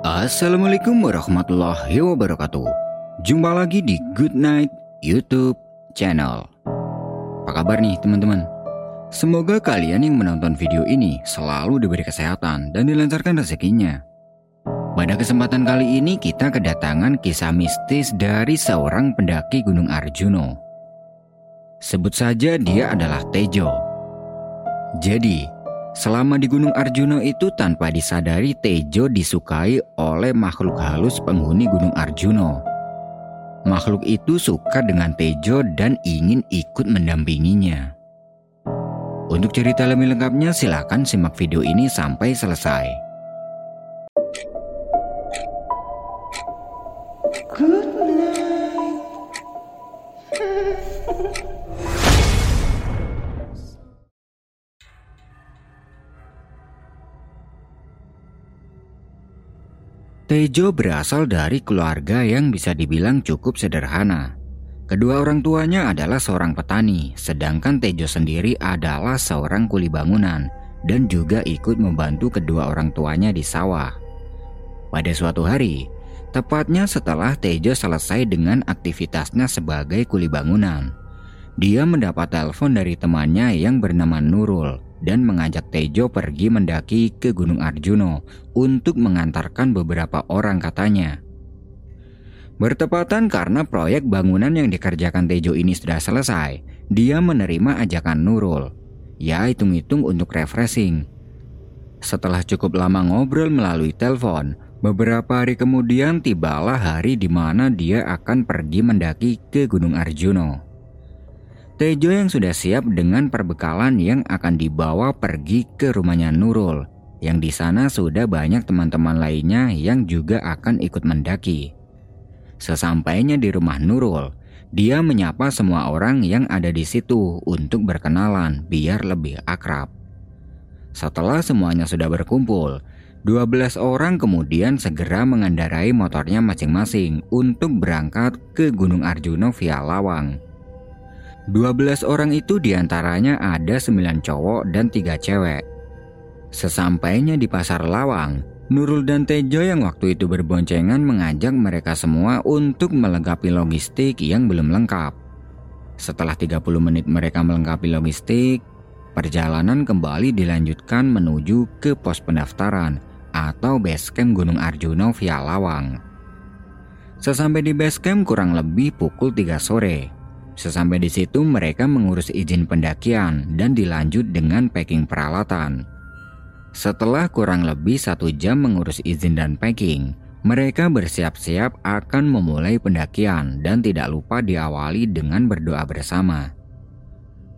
Assalamualaikum warahmatullahi wabarakatuh. Jumpa lagi di Good Night YouTube channel. Apa kabar nih teman-teman? Semoga kalian yang menonton video ini selalu diberi kesehatan dan dilancarkan rezekinya. Pada kesempatan kali ini kita kedatangan kisah mistis dari seorang pendaki Gunung Arjuno Sebut saja dia adalah Tejo. Jadi Selama di Gunung Arjuna itu tanpa disadari Tejo disukai oleh makhluk halus penghuni Gunung Arjuna. Makhluk itu suka dengan Tejo dan ingin ikut mendampinginya. Untuk cerita lebih lengkapnya silahkan simak video ini sampai selesai. Good Tejo berasal dari keluarga yang bisa dibilang cukup sederhana. Kedua orang tuanya adalah seorang petani, sedangkan Tejo sendiri adalah seorang kuli bangunan dan juga ikut membantu kedua orang tuanya di sawah. Pada suatu hari, tepatnya setelah Tejo selesai dengan aktivitasnya sebagai kuli bangunan, dia mendapat telepon dari temannya yang bernama Nurul dan mengajak Tejo pergi mendaki ke Gunung Arjuno untuk mengantarkan beberapa orang katanya. Bertepatan karena proyek bangunan yang dikerjakan Tejo ini sudah selesai, dia menerima ajakan Nurul. Ya hitung-hitung untuk refreshing. Setelah cukup lama ngobrol melalui telepon, beberapa hari kemudian tibalah hari di mana dia akan pergi mendaki ke Gunung Arjuno. Tejo yang sudah siap dengan perbekalan yang akan dibawa pergi ke rumahnya Nurul, yang di sana sudah banyak teman-teman lainnya yang juga akan ikut mendaki. Sesampainya di rumah Nurul, dia menyapa semua orang yang ada di situ untuk berkenalan biar lebih akrab. Setelah semuanya sudah berkumpul, 12 orang kemudian segera mengendarai motornya masing-masing untuk berangkat ke Gunung Arjuno via Lawang. 12 orang itu di antaranya ada 9 cowok dan 3 cewek. Sesampainya di pasar Lawang, Nurul dan Tejo yang waktu itu berboncengan mengajak mereka semua untuk melengkapi logistik yang belum lengkap. Setelah 30 menit mereka melengkapi logistik, perjalanan kembali dilanjutkan menuju ke pos pendaftaran atau basecamp Gunung Arjuna via Lawang. Sesampai di basecamp kurang lebih pukul 3 sore, Sesampai di situ mereka mengurus izin pendakian dan dilanjut dengan packing peralatan. Setelah kurang lebih satu jam mengurus izin dan packing, mereka bersiap-siap akan memulai pendakian dan tidak lupa diawali dengan berdoa bersama.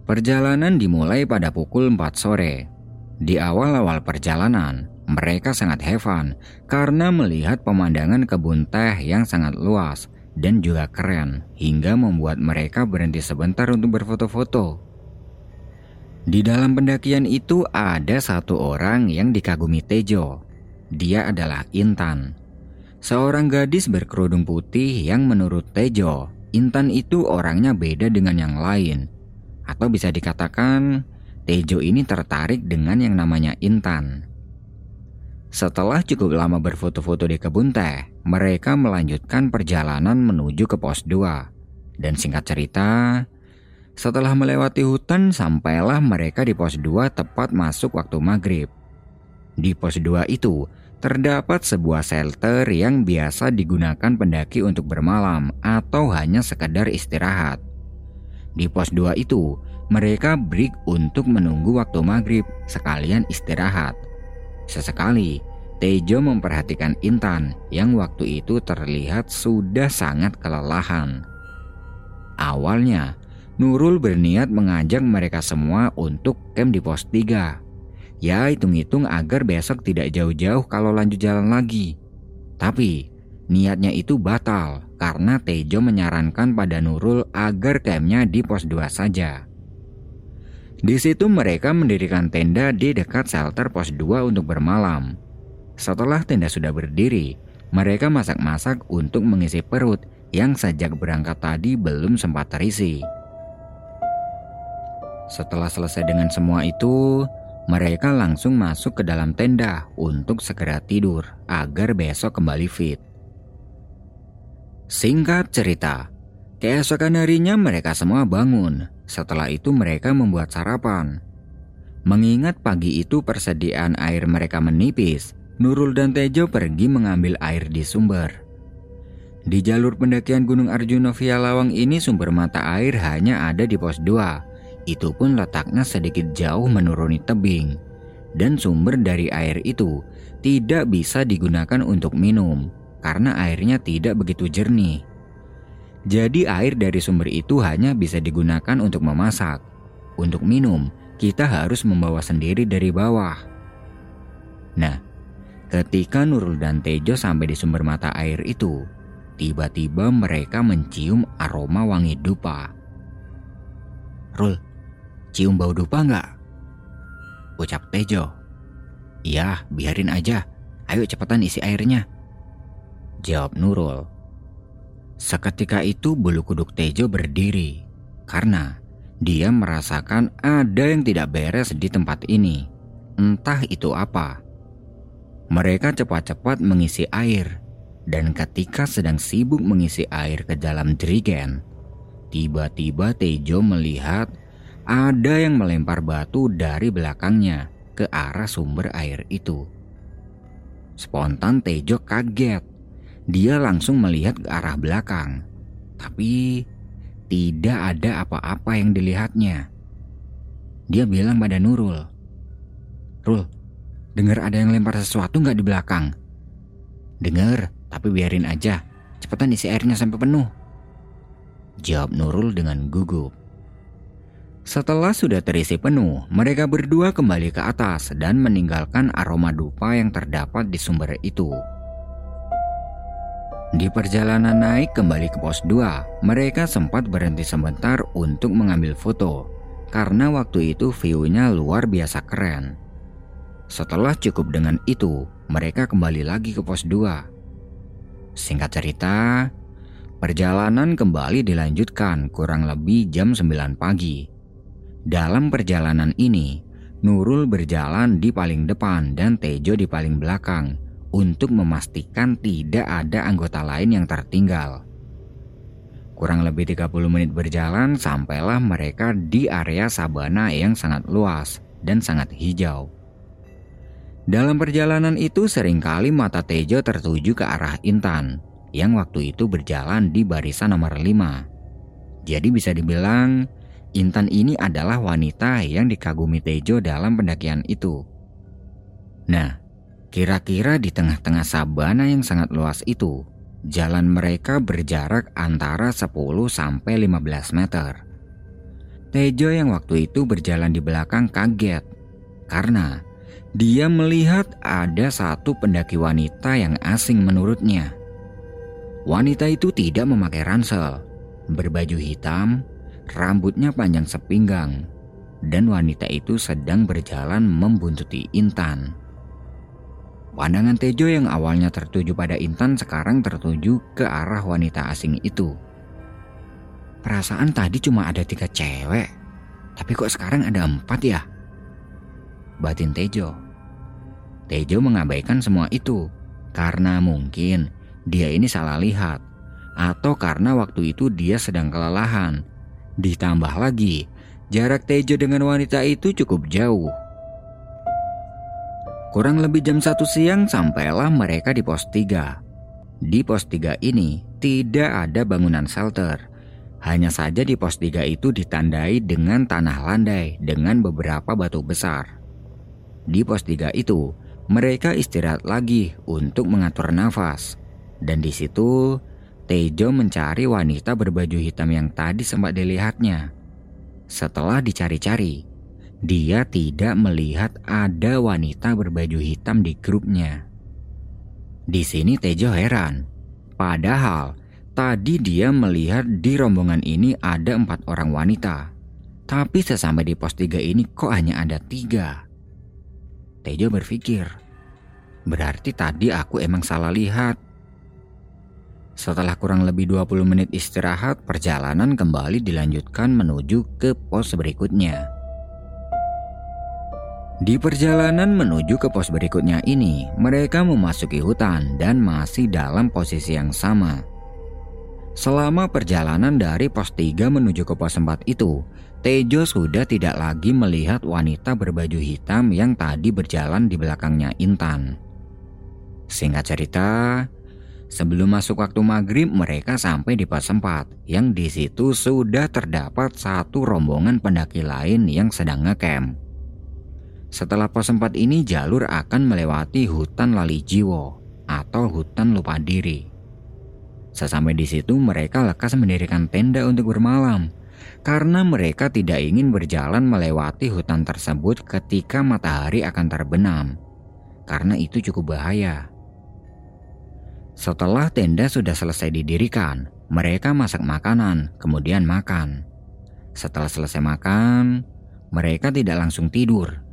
Perjalanan dimulai pada pukul 4 sore. Di awal-awal perjalanan, mereka sangat heaven karena melihat pemandangan kebun teh yang sangat luas dan juga keren hingga membuat mereka berhenti sebentar untuk berfoto-foto. Di dalam pendakian itu ada satu orang yang dikagumi Tejo. Dia adalah Intan. Seorang gadis berkerudung putih yang menurut Tejo, Intan itu orangnya beda dengan yang lain. Atau bisa dikatakan, Tejo ini tertarik dengan yang namanya Intan. Setelah cukup lama berfoto-foto di kebun teh, mereka melanjutkan perjalanan menuju ke pos 2. Dan singkat cerita, setelah melewati hutan sampailah mereka di pos 2 tepat masuk waktu maghrib. Di pos 2 itu terdapat sebuah shelter yang biasa digunakan pendaki untuk bermalam atau hanya sekedar istirahat. Di pos 2 itu, mereka break untuk menunggu waktu maghrib sekalian istirahat. Sesekali, Tejo memperhatikan Intan yang waktu itu terlihat sudah sangat kelelahan. Awalnya, Nurul berniat mengajak mereka semua untuk camp di pos 3. Ya hitung-hitung agar besok tidak jauh-jauh kalau lanjut jalan lagi. Tapi, niatnya itu batal karena Tejo menyarankan pada Nurul agar campnya di pos 2 saja. Di situ mereka mendirikan tenda di dekat shelter pos 2 untuk bermalam. Setelah tenda sudah berdiri, mereka masak-masak untuk mengisi perut yang sejak berangkat tadi belum sempat terisi. Setelah selesai dengan semua itu, mereka langsung masuk ke dalam tenda untuk segera tidur agar besok kembali fit. Singkat cerita, keesokan harinya mereka semua bangun. Setelah itu mereka membuat sarapan. Mengingat pagi itu persediaan air mereka menipis, Nurul dan Tejo pergi mengambil air di sumber. Di jalur pendakian Gunung Arjuna via Lawang ini sumber mata air hanya ada di pos 2. Itu pun letaknya sedikit jauh menuruni tebing. Dan sumber dari air itu tidak bisa digunakan untuk minum karena airnya tidak begitu jernih. Jadi air dari sumber itu hanya bisa digunakan untuk memasak. Untuk minum, kita harus membawa sendiri dari bawah. Nah, ketika Nurul dan Tejo sampai di sumber mata air itu, tiba-tiba mereka mencium aroma wangi dupa. Rul, cium bau dupa nggak? Ucap Tejo. Iya, biarin aja. Ayo cepetan isi airnya. Jawab Nurul. Seketika itu bulu kuduk Tejo berdiri karena dia merasakan ada yang tidak beres di tempat ini. Entah itu apa. Mereka cepat-cepat mengisi air, dan ketika sedang sibuk mengisi air ke dalam jerigen, tiba-tiba Tejo melihat ada yang melempar batu dari belakangnya ke arah sumber air itu. Spontan Tejo kaget. Dia langsung melihat ke arah belakang, tapi tidak ada apa-apa yang dilihatnya. Dia bilang pada Nurul, Rul, dengar ada yang lempar sesuatu nggak di belakang? Dengar, tapi biarin aja. Cepetan isi airnya sampai penuh. Jawab Nurul dengan gugup. Setelah sudah terisi penuh, mereka berdua kembali ke atas dan meninggalkan aroma dupa yang terdapat di sumber itu. Di perjalanan naik kembali ke pos 2, mereka sempat berhenti sebentar untuk mengambil foto karena waktu itu view-nya luar biasa keren. Setelah cukup dengan itu, mereka kembali lagi ke pos 2. Singkat cerita, perjalanan kembali dilanjutkan kurang lebih jam 9 pagi. Dalam perjalanan ini, Nurul berjalan di paling depan dan Tejo di paling belakang untuk memastikan tidak ada anggota lain yang tertinggal. Kurang lebih 30 menit berjalan sampailah mereka di area sabana yang sangat luas dan sangat hijau. Dalam perjalanan itu sering kali mata Tejo tertuju ke arah Intan yang waktu itu berjalan di barisan nomor 5. Jadi bisa dibilang Intan ini adalah wanita yang dikagumi Tejo dalam pendakian itu. Nah, Kira-kira di tengah-tengah sabana yang sangat luas itu, jalan mereka berjarak antara 10 sampai 15 meter. Tejo yang waktu itu berjalan di belakang kaget karena dia melihat ada satu pendaki wanita yang asing menurutnya. Wanita itu tidak memakai ransel, berbaju hitam, rambutnya panjang sepinggang, dan wanita itu sedang berjalan membuntuti Intan. Pandangan Tejo yang awalnya tertuju pada Intan sekarang tertuju ke arah wanita asing itu. Perasaan tadi cuma ada tiga cewek, tapi kok sekarang ada empat ya? Batin Tejo. Tejo mengabaikan semua itu karena mungkin dia ini salah lihat atau karena waktu itu dia sedang kelelahan. Ditambah lagi, jarak Tejo dengan wanita itu cukup jauh. Kurang lebih jam 1 siang sampailah mereka di pos 3. Di pos 3 ini tidak ada bangunan shelter. Hanya saja di pos 3 itu ditandai dengan tanah landai dengan beberapa batu besar. Di pos 3 itu, mereka istirahat lagi untuk mengatur nafas. Dan di situ, Tejo mencari wanita berbaju hitam yang tadi sempat dilihatnya. Setelah dicari-cari, dia tidak melihat ada wanita berbaju hitam di grupnya. Di sini Tejo heran. Padahal tadi dia melihat di rombongan ini ada empat orang wanita. Tapi sesampai di pos tiga ini kok hanya ada tiga. Tejo berpikir, berarti tadi aku emang salah lihat. Setelah kurang lebih 20 menit istirahat, perjalanan kembali dilanjutkan menuju ke pos berikutnya. Di perjalanan menuju ke pos berikutnya ini, mereka memasuki hutan dan masih dalam posisi yang sama. Selama perjalanan dari pos 3 menuju ke pos 4 itu, Tejo sudah tidak lagi melihat wanita berbaju hitam yang tadi berjalan di belakangnya Intan. Singkat cerita, sebelum masuk waktu maghrib mereka sampai di pos 4 yang di situ sudah terdapat satu rombongan pendaki lain yang sedang ngecamp. Setelah pos 4 ini jalur akan melewati hutan lali jiwo atau hutan lupa diri. Sesampai di situ mereka lekas mendirikan tenda untuk bermalam karena mereka tidak ingin berjalan melewati hutan tersebut ketika matahari akan terbenam karena itu cukup bahaya. Setelah tenda sudah selesai didirikan, mereka masak makanan, kemudian makan. Setelah selesai makan, mereka tidak langsung tidur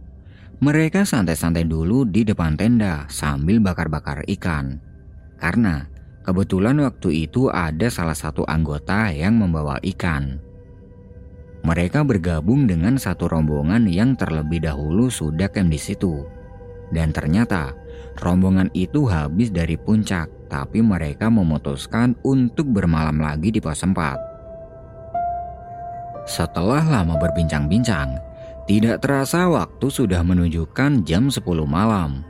mereka santai-santai dulu di depan tenda sambil bakar-bakar ikan. Karena kebetulan waktu itu ada salah satu anggota yang membawa ikan. Mereka bergabung dengan satu rombongan yang terlebih dahulu sudah camp di situ. Dan ternyata rombongan itu habis dari puncak, tapi mereka memutuskan untuk bermalam lagi di pos 4. Setelah lama berbincang-bincang, tidak terasa waktu sudah menunjukkan jam 10 malam.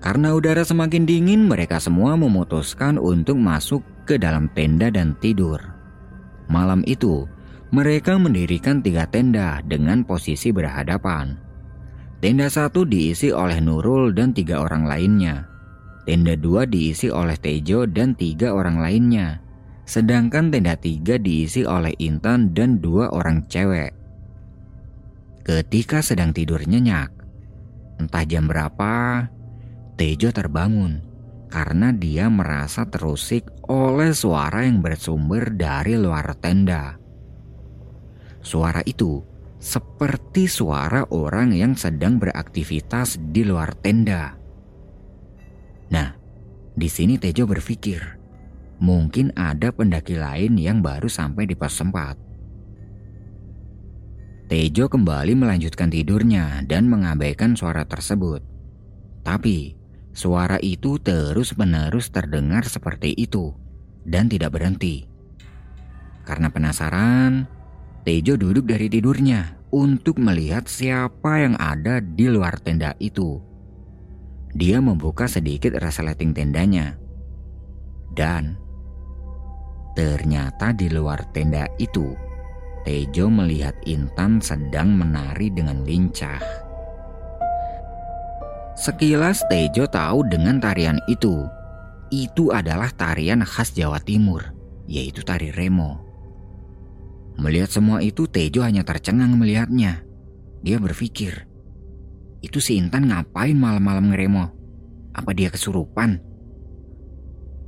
Karena udara semakin dingin, mereka semua memutuskan untuk masuk ke dalam tenda dan tidur. Malam itu, mereka mendirikan tiga tenda dengan posisi berhadapan. Tenda satu diisi oleh Nurul dan tiga orang lainnya. Tenda dua diisi oleh Tejo dan tiga orang lainnya. Sedangkan tenda tiga diisi oleh Intan dan dua orang cewek. Ketika sedang tidur nyenyak, entah jam berapa, Tejo terbangun karena dia merasa terusik oleh suara yang bersumber dari luar tenda. Suara itu seperti suara orang yang sedang beraktivitas di luar tenda. Nah, di sini Tejo berpikir, mungkin ada pendaki lain yang baru sampai di pos sempat. Tejo kembali melanjutkan tidurnya dan mengabaikan suara tersebut. Tapi, suara itu terus-menerus terdengar seperti itu dan tidak berhenti. Karena penasaran, Tejo duduk dari tidurnya untuk melihat siapa yang ada di luar tenda itu. Dia membuka sedikit resleting tendanya. Dan ternyata di luar tenda itu Tejo melihat Intan sedang menari dengan lincah. Sekilas Tejo tahu dengan tarian itu. Itu adalah tarian khas Jawa Timur, yaitu tari remo. Melihat semua itu Tejo hanya tercengang melihatnya. Dia berpikir, itu si Intan ngapain malam-malam ngeremo? Apa dia kesurupan?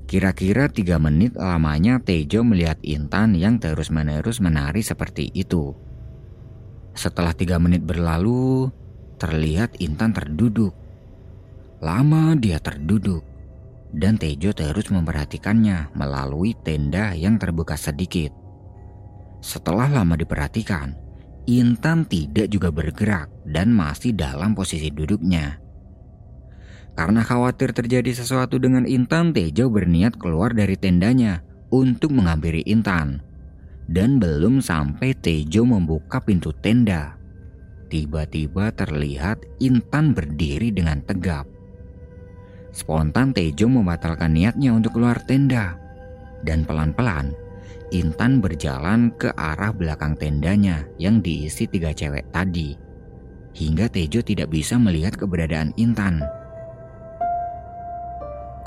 Kira-kira tiga menit lamanya Tejo melihat Intan yang terus-menerus menari seperti itu. Setelah tiga menit berlalu, terlihat Intan terduduk. Lama dia terduduk, dan Tejo terus memperhatikannya melalui tenda yang terbuka sedikit. Setelah lama diperhatikan, Intan tidak juga bergerak dan masih dalam posisi duduknya. Karena khawatir terjadi sesuatu dengan Intan, Tejo berniat keluar dari tendanya untuk menghampiri Intan. Dan belum sampai Tejo membuka pintu tenda, tiba-tiba terlihat Intan berdiri dengan tegap. Spontan Tejo membatalkan niatnya untuk keluar tenda. Dan pelan-pelan Intan berjalan ke arah belakang tendanya yang diisi tiga cewek tadi. Hingga Tejo tidak bisa melihat keberadaan Intan.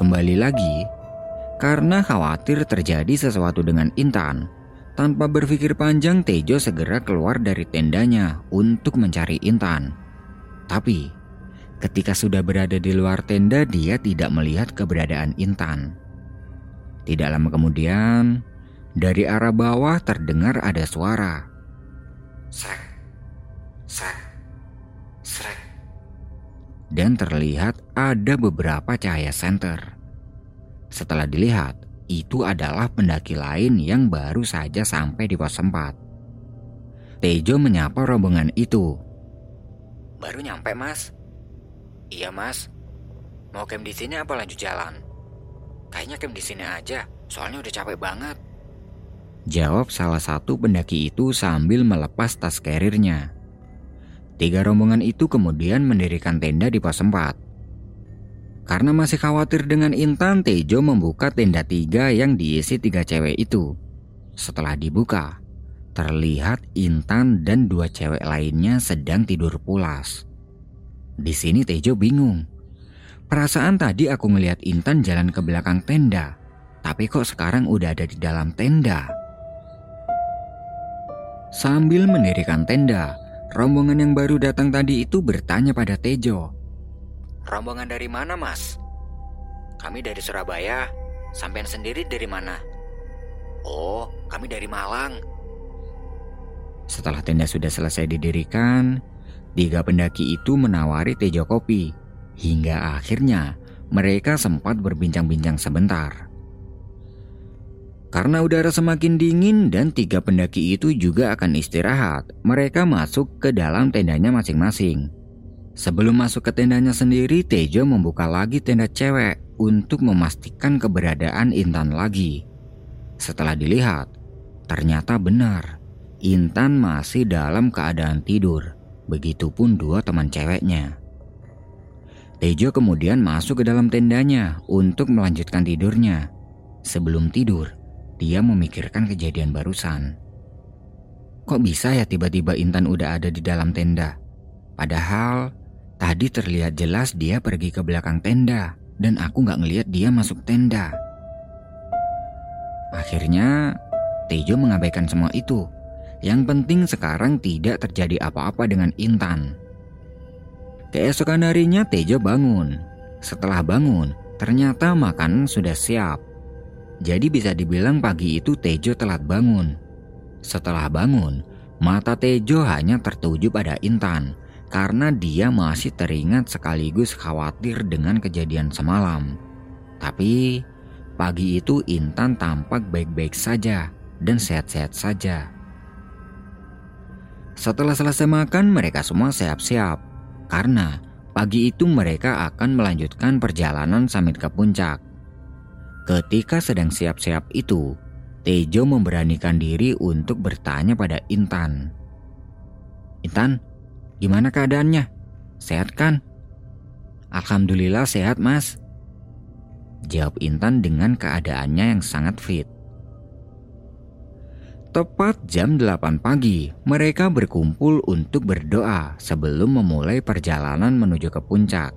Kembali lagi, karena khawatir terjadi sesuatu dengan Intan, tanpa berpikir panjang Tejo segera keluar dari tendanya untuk mencari Intan. Tapi, ketika sudah berada di luar tenda dia tidak melihat keberadaan Intan. Tidak lama kemudian, dari arah bawah terdengar ada suara. Srek, srek dan terlihat ada beberapa cahaya senter. Setelah dilihat, itu adalah pendaki lain yang baru saja sampai di pos 4. Tejo menyapa rombongan itu. Baru nyampe, Mas. Iya, Mas. Mau camp di sini apa lanjut jalan? Kayaknya camp di sini aja, soalnya udah capek banget. Jawab salah satu pendaki itu sambil melepas tas carrier-nya. Tiga rombongan itu kemudian mendirikan tenda di pos 4. Karena masih khawatir dengan Intan, Tejo membuka tenda tiga yang diisi tiga cewek itu. Setelah dibuka, terlihat Intan dan dua cewek lainnya sedang tidur pulas. Di sini Tejo bingung. Perasaan tadi aku ngelihat Intan jalan ke belakang tenda, tapi kok sekarang udah ada di dalam tenda? Sambil mendirikan tenda, rombongan yang baru datang tadi itu bertanya pada Tejo. Rombongan dari mana mas? Kami dari Surabaya, sampean sendiri dari mana? Oh, kami dari Malang. Setelah tenda sudah selesai didirikan, tiga pendaki itu menawari Tejo kopi. Hingga akhirnya mereka sempat berbincang-bincang sebentar. Karena udara semakin dingin dan tiga pendaki itu juga akan istirahat, mereka masuk ke dalam tendanya masing-masing. Sebelum masuk ke tendanya sendiri, Tejo membuka lagi tenda cewek untuk memastikan keberadaan Intan lagi. Setelah dilihat, ternyata benar, Intan masih dalam keadaan tidur. Begitupun dua teman ceweknya. Tejo kemudian masuk ke dalam tendanya untuk melanjutkan tidurnya. Sebelum tidur, dia memikirkan kejadian barusan. Kok bisa ya tiba-tiba Intan udah ada di dalam tenda? Padahal tadi terlihat jelas dia pergi ke belakang tenda dan aku nggak ngelihat dia masuk tenda. Akhirnya Tejo mengabaikan semua itu. Yang penting sekarang tidak terjadi apa-apa dengan Intan. Keesokan harinya Tejo bangun. Setelah bangun, ternyata makanan sudah siap. Jadi bisa dibilang pagi itu Tejo telat bangun. Setelah bangun, mata Tejo hanya tertuju pada Intan karena dia masih teringat sekaligus khawatir dengan kejadian semalam. Tapi pagi itu Intan tampak baik-baik saja dan sehat-sehat saja. Setelah selesai makan, mereka semua siap-siap karena pagi itu mereka akan melanjutkan perjalanan samit ke puncak. Ketika sedang siap-siap itu, Tejo memberanikan diri untuk bertanya pada Intan. Intan, gimana keadaannya? Sehat kan? Alhamdulillah sehat mas. Jawab Intan dengan keadaannya yang sangat fit. Tepat jam 8 pagi, mereka berkumpul untuk berdoa sebelum memulai perjalanan menuju ke puncak.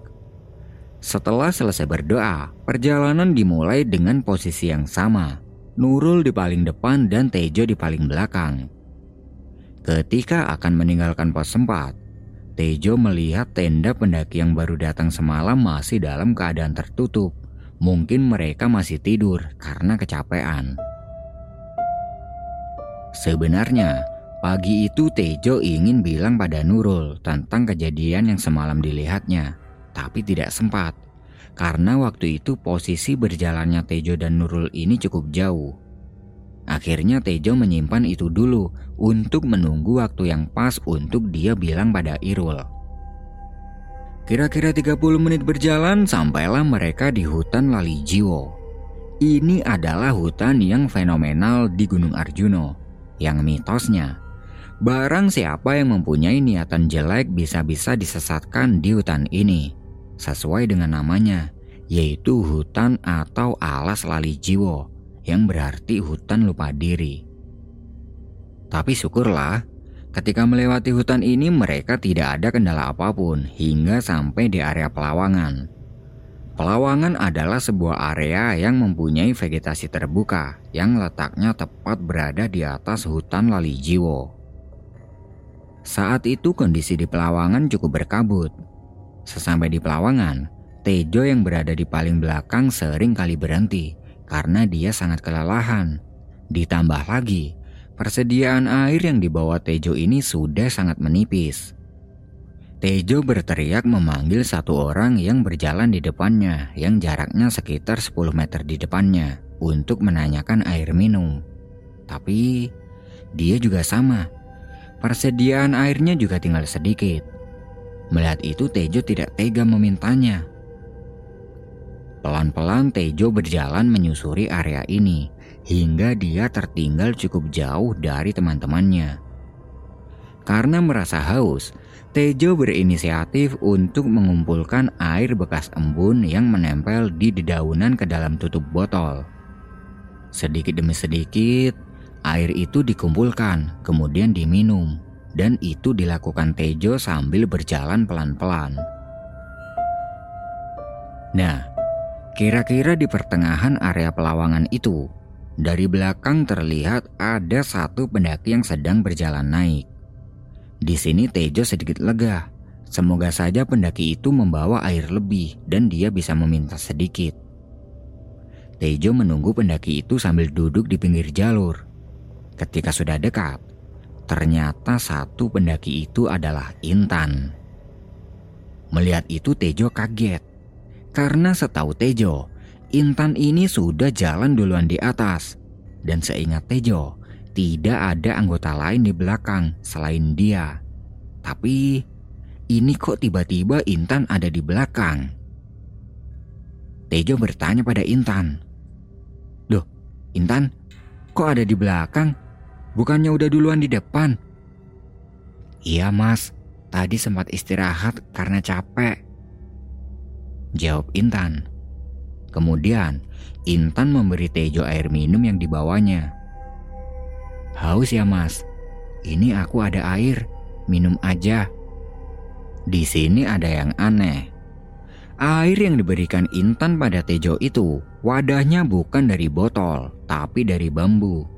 Setelah selesai berdoa, perjalanan dimulai dengan posisi yang sama. Nurul di paling depan dan Tejo di paling belakang. Ketika akan meninggalkan pos sempat, Tejo melihat tenda pendaki yang baru datang semalam masih dalam keadaan tertutup. Mungkin mereka masih tidur karena kecapean. Sebenarnya, pagi itu Tejo ingin bilang pada Nurul tentang kejadian yang semalam dilihatnya tapi tidak sempat. Karena waktu itu posisi berjalannya Tejo dan Nurul ini cukup jauh. Akhirnya Tejo menyimpan itu dulu untuk menunggu waktu yang pas untuk dia bilang pada Irul. Kira-kira 30 menit berjalan sampailah mereka di hutan Lali Jiwo. Ini adalah hutan yang fenomenal di Gunung Arjuno, yang mitosnya Barang siapa yang mempunyai niatan jelek bisa-bisa disesatkan di hutan ini sesuai dengan namanya, yaitu hutan atau alas lali jiwo yang berarti hutan lupa diri. Tapi syukurlah, ketika melewati hutan ini mereka tidak ada kendala apa pun hingga sampai di area pelawangan. Pelawangan adalah sebuah area yang mempunyai vegetasi terbuka yang letaknya tepat berada di atas hutan lali jiwo. Saat itu kondisi di pelawangan cukup berkabut Sesampai di pelawangan, Tejo yang berada di paling belakang sering kali berhenti karena dia sangat kelelahan. Ditambah lagi, persediaan air yang dibawa Tejo ini sudah sangat menipis. Tejo berteriak memanggil satu orang yang berjalan di depannya yang jaraknya sekitar 10 meter di depannya untuk menanyakan air minum. Tapi dia juga sama. Persediaan airnya juga tinggal sedikit. Melihat itu Tejo tidak tega memintanya. Pelan-pelan Tejo berjalan menyusuri area ini hingga dia tertinggal cukup jauh dari teman-temannya. Karena merasa haus, Tejo berinisiatif untuk mengumpulkan air bekas embun yang menempel di dedaunan ke dalam tutup botol. Sedikit demi sedikit, air itu dikumpulkan, kemudian diminum dan itu dilakukan Tejo sambil berjalan pelan-pelan. Nah, kira-kira di pertengahan area pelawangan itu, dari belakang terlihat ada satu pendaki yang sedang berjalan naik. Di sini Tejo sedikit lega. Semoga saja pendaki itu membawa air lebih dan dia bisa meminta sedikit. Tejo menunggu pendaki itu sambil duduk di pinggir jalur. Ketika sudah dekat, Ternyata satu pendaki itu adalah Intan. Melihat itu Tejo kaget. Karena setahu Tejo, Intan ini sudah jalan duluan di atas. Dan seingat Tejo, tidak ada anggota lain di belakang selain dia. Tapi ini kok tiba-tiba Intan ada di belakang? Tejo bertanya pada Intan. Loh, Intan, kok ada di belakang? Bukannya udah duluan di depan? Iya mas, tadi sempat istirahat karena capek. Jawab Intan. Kemudian, Intan memberi Tejo air minum yang dibawanya. Haus ya mas, ini aku ada air, minum aja. Di sini ada yang aneh. Air yang diberikan Intan pada Tejo itu, wadahnya bukan dari botol, tapi dari bambu.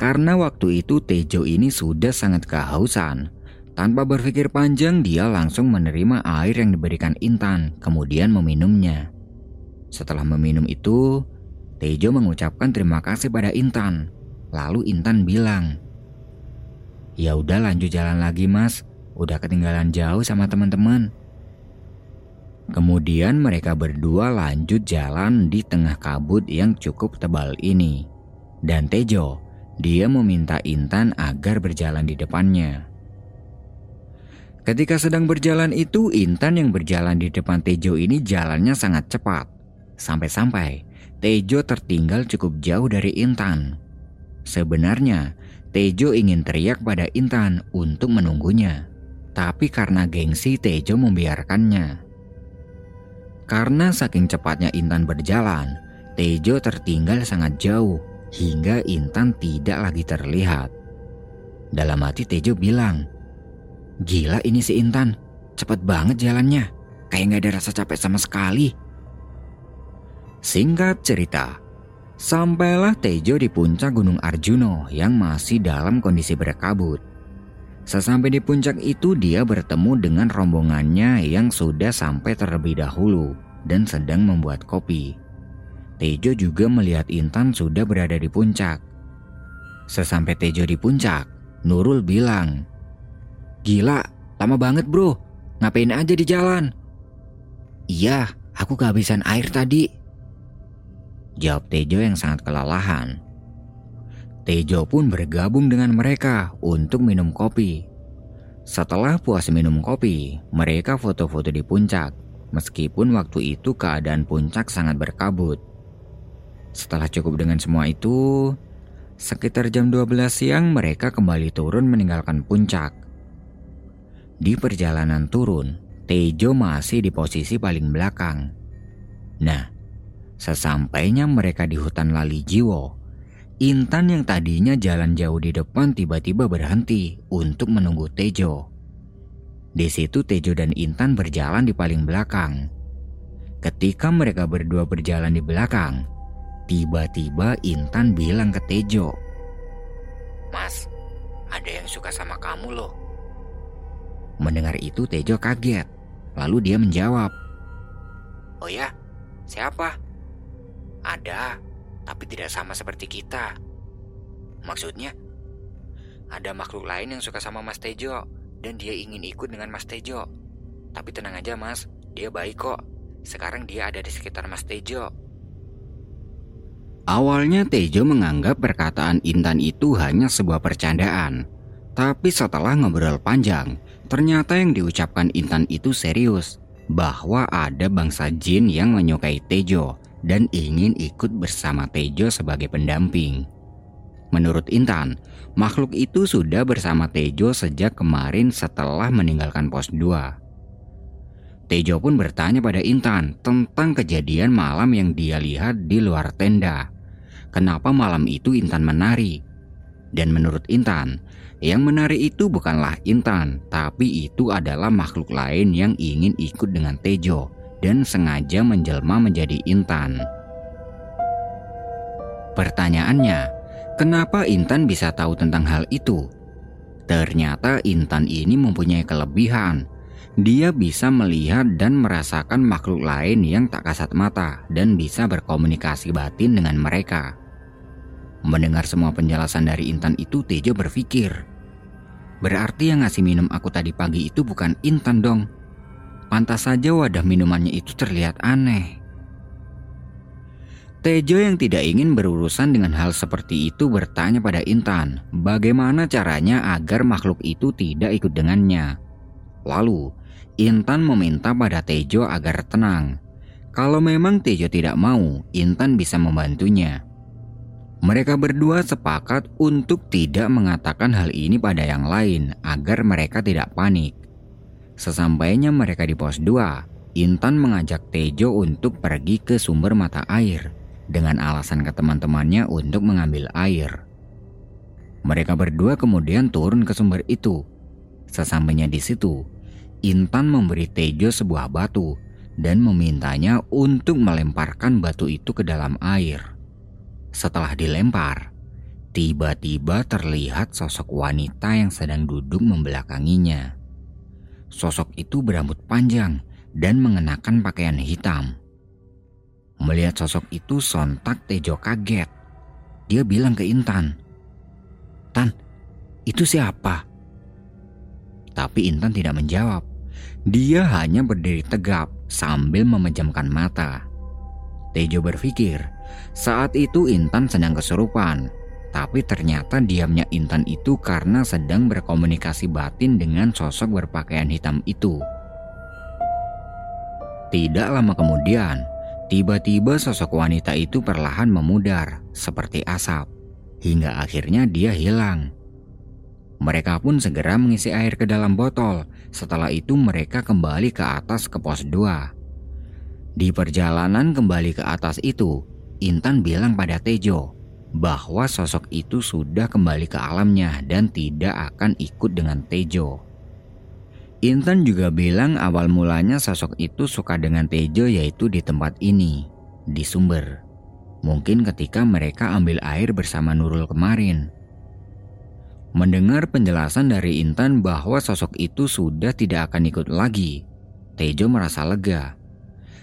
Karena waktu itu Tejo ini sudah sangat kehausan. Tanpa berpikir panjang, dia langsung menerima air yang diberikan Intan, kemudian meminumnya. Setelah meminum itu, Tejo mengucapkan terima kasih pada Intan. Lalu Intan bilang, "Ya udah lanjut jalan lagi, Mas. Udah ketinggalan jauh sama teman-teman." Kemudian mereka berdua lanjut jalan di tengah kabut yang cukup tebal ini. Dan Tejo dia meminta Intan agar berjalan di depannya. Ketika sedang berjalan itu, Intan yang berjalan di depan Tejo ini jalannya sangat cepat. Sampai-sampai Tejo tertinggal cukup jauh dari Intan. Sebenarnya, Tejo ingin teriak pada Intan untuk menunggunya. Tapi karena gengsi Tejo membiarkannya. Karena saking cepatnya Intan berjalan, Tejo tertinggal sangat jauh hingga Intan tidak lagi terlihat. Dalam hati Tejo bilang, Gila ini si Intan, cepet banget jalannya, kayak gak ada rasa capek sama sekali. Singkat cerita, sampailah Tejo di puncak Gunung Arjuno yang masih dalam kondisi berkabut. Sesampai di puncak itu dia bertemu dengan rombongannya yang sudah sampai terlebih dahulu dan sedang membuat kopi. Tejo juga melihat Intan sudah berada di puncak. Sesampai Tejo di puncak, Nurul bilang, Gila, lama banget bro, ngapain aja di jalan? Iya, aku kehabisan air tadi. Jawab Tejo yang sangat kelelahan. Tejo pun bergabung dengan mereka untuk minum kopi. Setelah puas minum kopi, mereka foto-foto di puncak. Meskipun waktu itu keadaan puncak sangat berkabut. Setelah cukup dengan semua itu, sekitar jam 12 siang mereka kembali turun meninggalkan puncak. Di perjalanan turun, Tejo masih di posisi paling belakang. Nah, sesampainya mereka di hutan Lali Jiwo, Intan yang tadinya jalan jauh di depan tiba-tiba berhenti untuk menunggu Tejo. Di situ Tejo dan Intan berjalan di paling belakang. Ketika mereka berdua berjalan di belakang, Tiba-tiba Intan bilang ke Tejo, Mas, ada yang suka sama kamu loh. Mendengar itu Tejo kaget, lalu dia menjawab, Oh ya, siapa? Ada, tapi tidak sama seperti kita. Maksudnya, ada makhluk lain yang suka sama Mas Tejo dan dia ingin ikut dengan Mas Tejo. Tapi tenang aja mas, dia baik kok. Sekarang dia ada di sekitar Mas Tejo. Awalnya Tejo menganggap perkataan Intan itu hanya sebuah percandaan. Tapi setelah ngobrol panjang, Ternyata yang diucapkan Intan itu serius, bahwa ada bangsa jin yang menyukai Tejo dan ingin ikut bersama Tejo sebagai pendamping. Menurut Intan, makhluk itu sudah bersama Tejo sejak kemarin setelah meninggalkan pos 2. Tejo pun bertanya pada Intan tentang kejadian malam yang dia lihat di luar tenda. Kenapa malam itu Intan menari? Dan menurut Intan, yang menari itu bukanlah Intan, tapi itu adalah makhluk lain yang ingin ikut dengan Tejo dan sengaja menjelma menjadi Intan. Pertanyaannya, kenapa Intan bisa tahu tentang hal itu? Ternyata Intan ini mempunyai kelebihan dia bisa melihat dan merasakan makhluk lain yang tak kasat mata dan bisa berkomunikasi batin dengan mereka. Mendengar semua penjelasan dari Intan itu, Tejo berpikir, berarti yang ngasih minum aku tadi pagi itu bukan Intan dong. Pantas saja wadah minumannya itu terlihat aneh. Tejo yang tidak ingin berurusan dengan hal seperti itu bertanya pada Intan, bagaimana caranya agar makhluk itu tidak ikut dengannya. Lalu, Intan meminta pada Tejo agar tenang. Kalau memang Tejo tidak mau, Intan bisa membantunya. Mereka berdua sepakat untuk tidak mengatakan hal ini pada yang lain agar mereka tidak panik. Sesampainya mereka di pos 2, Intan mengajak Tejo untuk pergi ke sumber mata air dengan alasan ke teman-temannya untuk mengambil air. Mereka berdua kemudian turun ke sumber itu. Sesampainya di situ, Intan memberi Tejo sebuah batu dan memintanya untuk melemparkan batu itu ke dalam air. Setelah dilempar, tiba-tiba terlihat sosok wanita yang sedang duduk membelakanginya. Sosok itu berambut panjang dan mengenakan pakaian hitam. Melihat sosok itu sontak Tejo kaget. Dia bilang ke Intan, "Tan, itu siapa?" Tapi Intan tidak menjawab. Dia hanya berdiri tegap sambil memejamkan mata. Tejo berpikir, saat itu Intan sedang kesurupan. Tapi ternyata diamnya Intan itu karena sedang berkomunikasi batin dengan sosok berpakaian hitam itu. Tidak lama kemudian, tiba-tiba sosok wanita itu perlahan memudar seperti asap, hingga akhirnya dia hilang. Mereka pun segera mengisi air ke dalam botol. Setelah itu mereka kembali ke atas ke pos 2. Di perjalanan kembali ke atas itu, Intan bilang pada Tejo bahwa sosok itu sudah kembali ke alamnya dan tidak akan ikut dengan Tejo. Intan juga bilang awal mulanya sosok itu suka dengan Tejo yaitu di tempat ini, di sumber. Mungkin ketika mereka ambil air bersama Nurul kemarin. Mendengar penjelasan dari Intan bahwa sosok itu sudah tidak akan ikut lagi, Tejo merasa lega.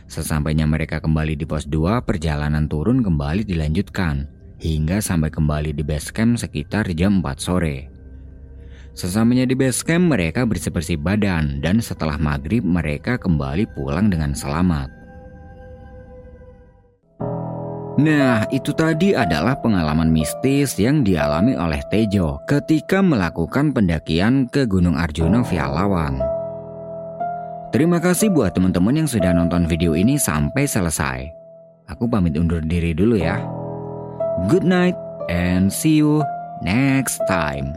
Sesampainya mereka kembali di pos 2, perjalanan turun kembali dilanjutkan hingga sampai kembali di base camp sekitar jam 4 sore. Sesampainya di base camp mereka bersih-bersih badan dan setelah maghrib mereka kembali pulang dengan selamat. Nah, itu tadi adalah pengalaman mistis yang dialami oleh Tejo ketika melakukan pendakian ke Gunung Arjuna via Lawang. Terima kasih buat teman-teman yang sudah nonton video ini sampai selesai. Aku pamit undur diri dulu ya. Good night and see you next time.